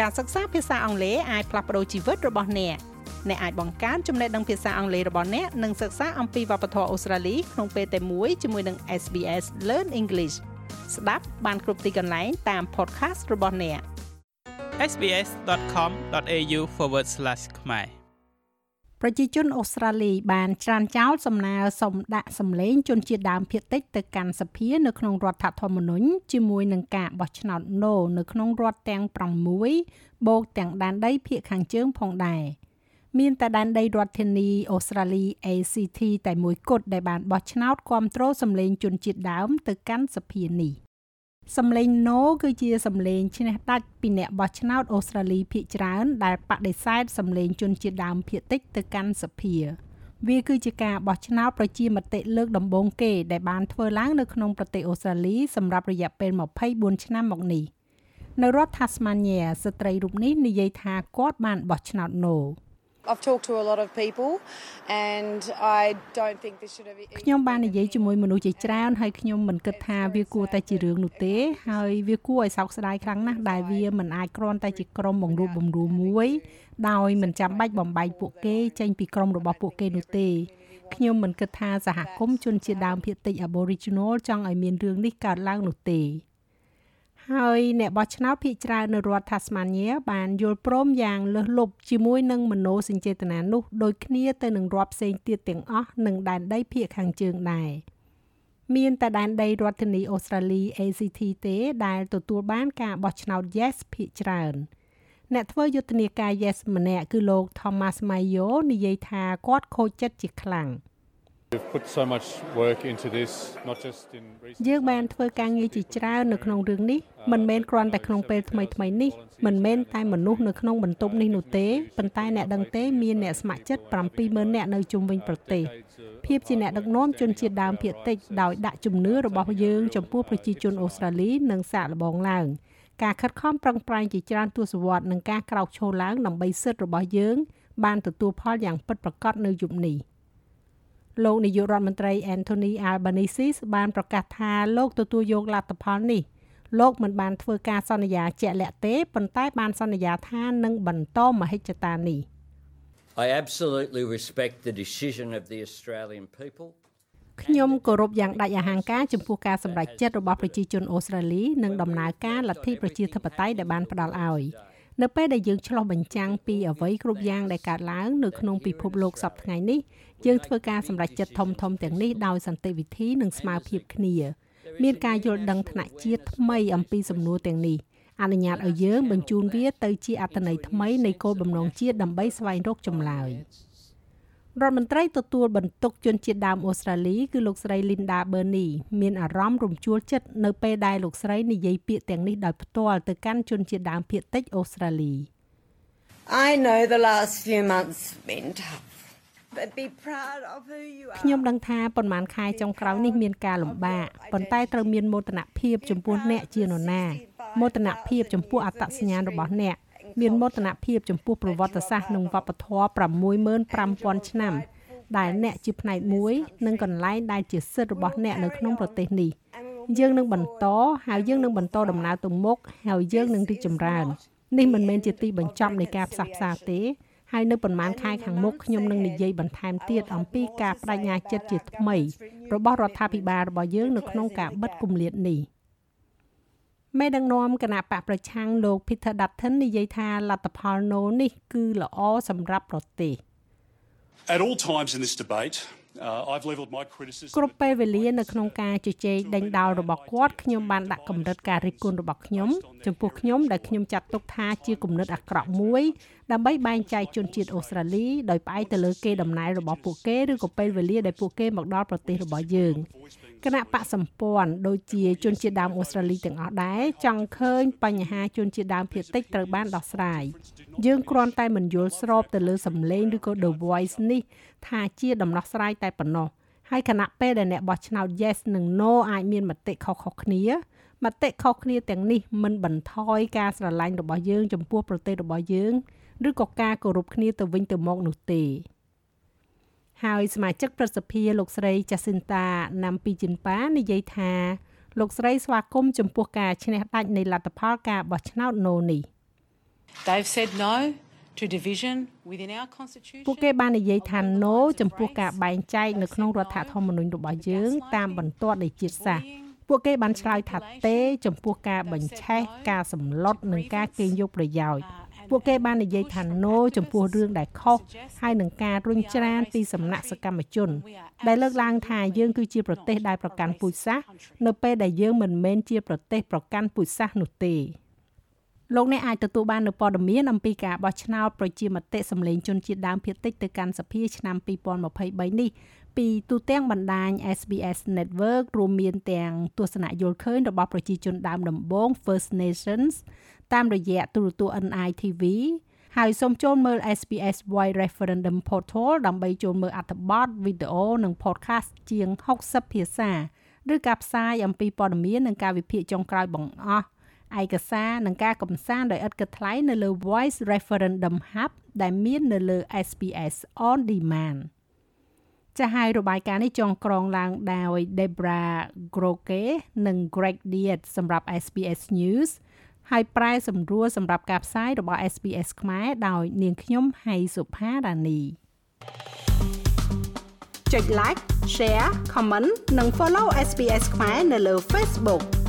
ការសិក្សាភាសាអង់គ្លេសអាចផ្លាស់ប្ដូរជីវិតរបស់អ្នកអ្នកអាចបង្កើនចំណេះដឹងភាសាអង់គ្លេសរបស់អ្នកនិងសិក្សាអំពីវប្បធម៌អូស្ត្រាលីក្នុងពេលតែមួយជាមួយនឹង SBS Learn English ស្ដាប់បានគ្រប់ទីកន្លែងតាម podcast របស់អ្នក sbs.com.au/ ខ្មែរ ប្រជាជនអូស្ត្រាលីបានច្រានចោលសំណើសុំដាក់សម្លេងជនជាតិដើមភាគតិចទៅកាន់សភានៅក្នុងរដ្ឋធម្មនុញ្ញជាមួយនឹងការបោះឆ្នោត No នៅក្នុងរដ្ឋទាំង6បូកទាំងដែនដីភាគខាងជើងផងដែរមានតែដែនដីរដ្ឋធានីអូស្ត្រាលី ACT តែមួយគត់ដែលបានបោះឆ្នោតគ្រប់គ្រងសម្លេងជនជាតិដើមទៅកាន់សភានេះ សំឡេង No គឺជាសំឡេងឈ្នះដាច់ពីអ្នកបោះឆ្នោតអូស្ត្រាលីភាគច្រើន ដែលបដិសេធសំឡេងជនជាតិដើមភាគតិចទៅកាន់សភាវាគឺជាការបោះឆ្នោតប្រជាមតិលើកដំបូងគេដែលបានធ្វើឡើងនៅក្នុងប្រទេសអូស្ត្រាលីសម្រាប់រយៈពេល24ឆ្នាំមកនេះនៅរដ្ឋ Tasmania ស្ត្រីរូបនេះនិយាយថាគាត់បានបោះឆ្នោត No I've talked to a lot of people and I don't think this should have ខ្ញុំបាននិយាយជាមួយមនុស្សជាច្រើនហើយខ្ញុំមិនគិតថាវាគួរតែជារឿងនោះទេហើយវាគួរឲ្យសោកស្ដាយខ្លាំងណាស់ដែលវាមិនអាចគ្រាន់តែជាក្រុមបង្រួបបង្រួមមួយដោយមិនចាំបាច់បំបែកពួកគេចេញពីក្រុមរបស់ពួកគេនោះទេខ្ញុំមិនគិតថាសហគមន៍ជនជាតិដើមភាគតិច Aboriginal ចង់ឲ្យមានរឿងនេះកើតឡើងនោះទេ ហើយអ្នកបោះឆ្នោតភាគច្រើននៅរដ្ឋ Tasmania បានយល់ព្រមយ៉ាងលើសលប់ជាមួយនឹងមនោសញ្ចេតនានោះដូចគ្នាទៅនឹងរដ្ឋផ្សេងទៀតទាំងអស់នឹងដែនដីភាគខាងជើងដែរមានតែដែនដីរដ្ឋធានីអូស្ត្រាលី ACT ទេដែលទទួលបានការបោះឆ្នោត Yes ភាគច្រើនអ្នកធ្វើយុទ្ធនាការ Yes ម្នាក់គឺលោក Thomas Mayo និយាយថាគាត់ខូចចិត្តជាខ្លាំង។ យើងបានធ្វើការងារជាច្រើននៅក្នុងរឿងនេះមិនមែនគ្រាន់តែក្នុងពេលថ្មីថ្មីនេះមិនមែនតែមនុស្សនៅក្នុងបន្ទប់នេះនោះទេប៉ុន្តែអ្នកដឹងទេមានអ្នកស្ម័គ្រចិត្ត70000នាក់នៅជុំវិញប្រទេសភាពជាអ្នកដឹកនាំជនជាតិដើមភាគតិចដោយដាក់ជំនឿរបស់យើងចំពោះប្រជាជនអូស្ត្រាលីនិងសាកល្បងឡើងការខិតខំប្រឹងប្រែងជាច្រើនទសវត្សរ៍និងការក្រោកឈរឡើងដើម្បីសិទ្ធិរបស់យើង បានទទួលផលយ៉ាងពិតប្រាកដនៅយុគនេះ។ លោកនាយករដ្ឋមន្ត្រី Anthony Albanese បានប្រកាសថាលោកទទួលយកលទ្ធផលនេះលោកមិនបានធ្វើការសន្យាជាក់លាក់ទេប៉ុន្តែបានសន្យាថានឹងបន្តមហិច្ឆតានេះ I absolutely respect the decision of the Australian people ខ្ញុំគោរពយ៉ាងដាច់អហង្ការចំពោះការសម្រេចចិត្តរបស់ប្រជាជនអូស្ត្រាលីនិងដំណើរការលទ្ធិប្រជាធិបតេយ្យដែលបានផ្ដល់ឲ្យ នៅពេលដែលយើងឆ្លោះបញ្ចាំងពីអ្វីគ្រប់យ៉ាងដែលកើតឡើងនៅក្នុងពិភពលោកសប្តាហ៍ថ្ងៃនេះយើងធ្វើការសម្រេចចិត្តធំធំទាំងនេះដោយសន្តិវិធីនិងស្មារភាពគ្នាមានការយល់ដឹងថ្នាក់ជាតិថ្មីអំពីសំណួរទាំងនេះអនុញ្ញាតឲ្យយើងបញ្ជូនវាទៅជាអត្ថន័យថ្មីនៃគោលបំណងជាតិដើម្បីស្វែងរកចម្លើយ រដ្ឋមន្ត្រីទទួលបន្ទុកជនជាតិដើមអូស្ត្រាលីគឺលោកស្រី Linda Burney មានអារម្មណ៍រំជួលចិត្តនៅពេលដែលលោកស្រីនិយាយពាក្យទាំងនេះដោយផ្ទាល់ទៅកាន់ជនជាតិដើមភាគតិចអូស្ត្រាលី I know the last few months been tough ខ្ញុំដឹងថាប៉ុន្មានខែចុងក្រោយនេះមានការលំបាកប៉ុន្តែត្រូវមានមោទនភាពចំពោះអ្នកជានរណាមោទនភាពចំពោះអត្តសញ្ញាណរបស់អ្នក មានមោទនភាពចំពោះប្រវត្តិសាស្ត្រនិងវប្បធម៌65000ឆ្នាំ ដែលអ្នកជាផ្នែកមួយនិងកន្លែងដែលជាសិទ្ធិរបស់អ្នកនៅក្នុងប្រទេសនេះយើងនឹងបន្តហើយយើងនឹងបន្តដំណើរទៅមុខហើយយើងនឹងរីកចម្រើននេះមិនមែនជាទីបញ្ចប់នៃការផ្សះផ្សាទេហើយនៅប្រហែលខែខាងមុខខ្ញុំនឹងនិយាយបន្ថែមទៀតអំពីការបដិញ្ញាចិត្តជាថ្មីរបស់រដ្ឋាភិបាលរបស់យើងនៅក្នុងការបិទគម្លាតនេះ មេដឹកនាំគណៈបកប្រឆាំងលោក Peter Dutton និយាយថាលទ្ធផល No នេះគឺល្អសម្រាប់ប្រទេស At all times in this debate I've leveled my criticism គ្រប់ពេលវេលានៅក្នុងការជជែកដេញដោលរបស់គាត់ខ្ញុំបានដាក់កម្រិតការរិះគន់របស់ខ្ញុំចំពោះខ្ញុំដែលខ្ញុំចាត់ទុកថាជាគំនិតអាក្រក់មួយដើម្បីបែងចែកជនជាតិអូស្ត្រាលីដោយផ្អែកទៅលើគេដំណើររបស់ពួកគេឬក៏ពេលវេលាដែលពួកគេមកដល់ប្រទេសរបស់យើងគណៈបកសម្ព័ន្ធដូចជាជនជាតិដើមអូស្ត្រាលីទាំងអស់ដែរចង់ឃើញបញ្ហាជនជាតិដើមភាគតិចត្រូវបានដោះស្រាយយើងគ្រាន់តែមិនយល់ស្របទៅលើសម្លេងឬក៏ The Voice នេះ ថាជាដំណោះស្រាយតែប៉ុណ្ណោះហើយគណៈពេលដែលអ្នកបោះឆ្នោត Yes និង No អាចមានមតិខុសៗគ្នាមតិខុសគ្នាទាំងនេះមិនបន្ថយការស្រឡាញ់របស់យើងចំពោះប្រទេសរបស់យើងឬក៏ការគោរពគ្នាទៅវិញទៅមកនោះទេហើយសមាជិកប្រសិទ្ធិលោកស្រី Jacinta ណាំពីជីនប៉ានិយាយថាលោកស្រីស្វាគមន៍ចំពោះការឈ្នះដាច់នៃលទ្ធផលការបោះឆ្នោតណូនេះ They've said no to division within our constitution ពួកគេបាននិយាយថា no ចំពោះការបែងចែកនៅក្នុងរដ្ឋធម្មនុញ្ញរបស់យើង តាមបន្ទាត់នៃជាតិសាសន៍ពួកគេបានឆ្លើយថាទេ ចំពោះការបញ្ឆេះការសម្លុតនិងការកេងយកប្រយោជន៍ពួកគេបាននិយាយថា no ចំពោះរឿងដែលខុសហើយនឹងការរុញច្រានពីសំណាក់សកម្មជន ដែលលើកឡើងថាយើងគឺជាប្រទេសដែលប្រកាន់ពូជសាសន៍នៅពេលដែលយើងមិនមែនជាប្រទេសប្រកាន់ពូជសាសន៍នោះទេ លោកអ្នកអាចទទួលបាននូវព័ត៌មានអំពីការបោះឆ្នោតប្រជាមតិសម្លេងជនជាតិដើមភាគតិចទៅកាន់សភាឆ្នាំ2023នេះពីទូទាំងបណ្ដាញ SBS Network រួមមានទាំងទស្សនៈយល់ឃើញរបស់ប្រជាជនដើមដំបូង First Nations តាមរយៈទូរទស្សន៍ NITV ហើយសូមចូលមើល SBS Wide Referendum Portal ដើម្បីចូលមើលអត្ថបទវីដេអូនិង podcast ជាង60ភាសាឬការផ្សាយអំពីព័ត៌មាននិងការវិភាគចុងក្រោយបង្អស់ ឯកសារនិងការកំសាន្តដោយឥតគិតថ្លៃនៅលើ Voice Referendum Hub ដែលមាននៅលើ SBS On Demand ចាស់ហើយរបាយការណ៍នេះចងក្រងឡើងដោយ Debra Groke និង Greg Diet សម្រាប់ SBS News ហើយប្រែសម្រួលសម្រាប់ការផ្សាយរបស់ SBS ខ្មែរដោយនាងខ្ញុំហៃសុផារ៉ានីចុច like share comment និង follow SBS ខ្មែរនៅលើ Facebook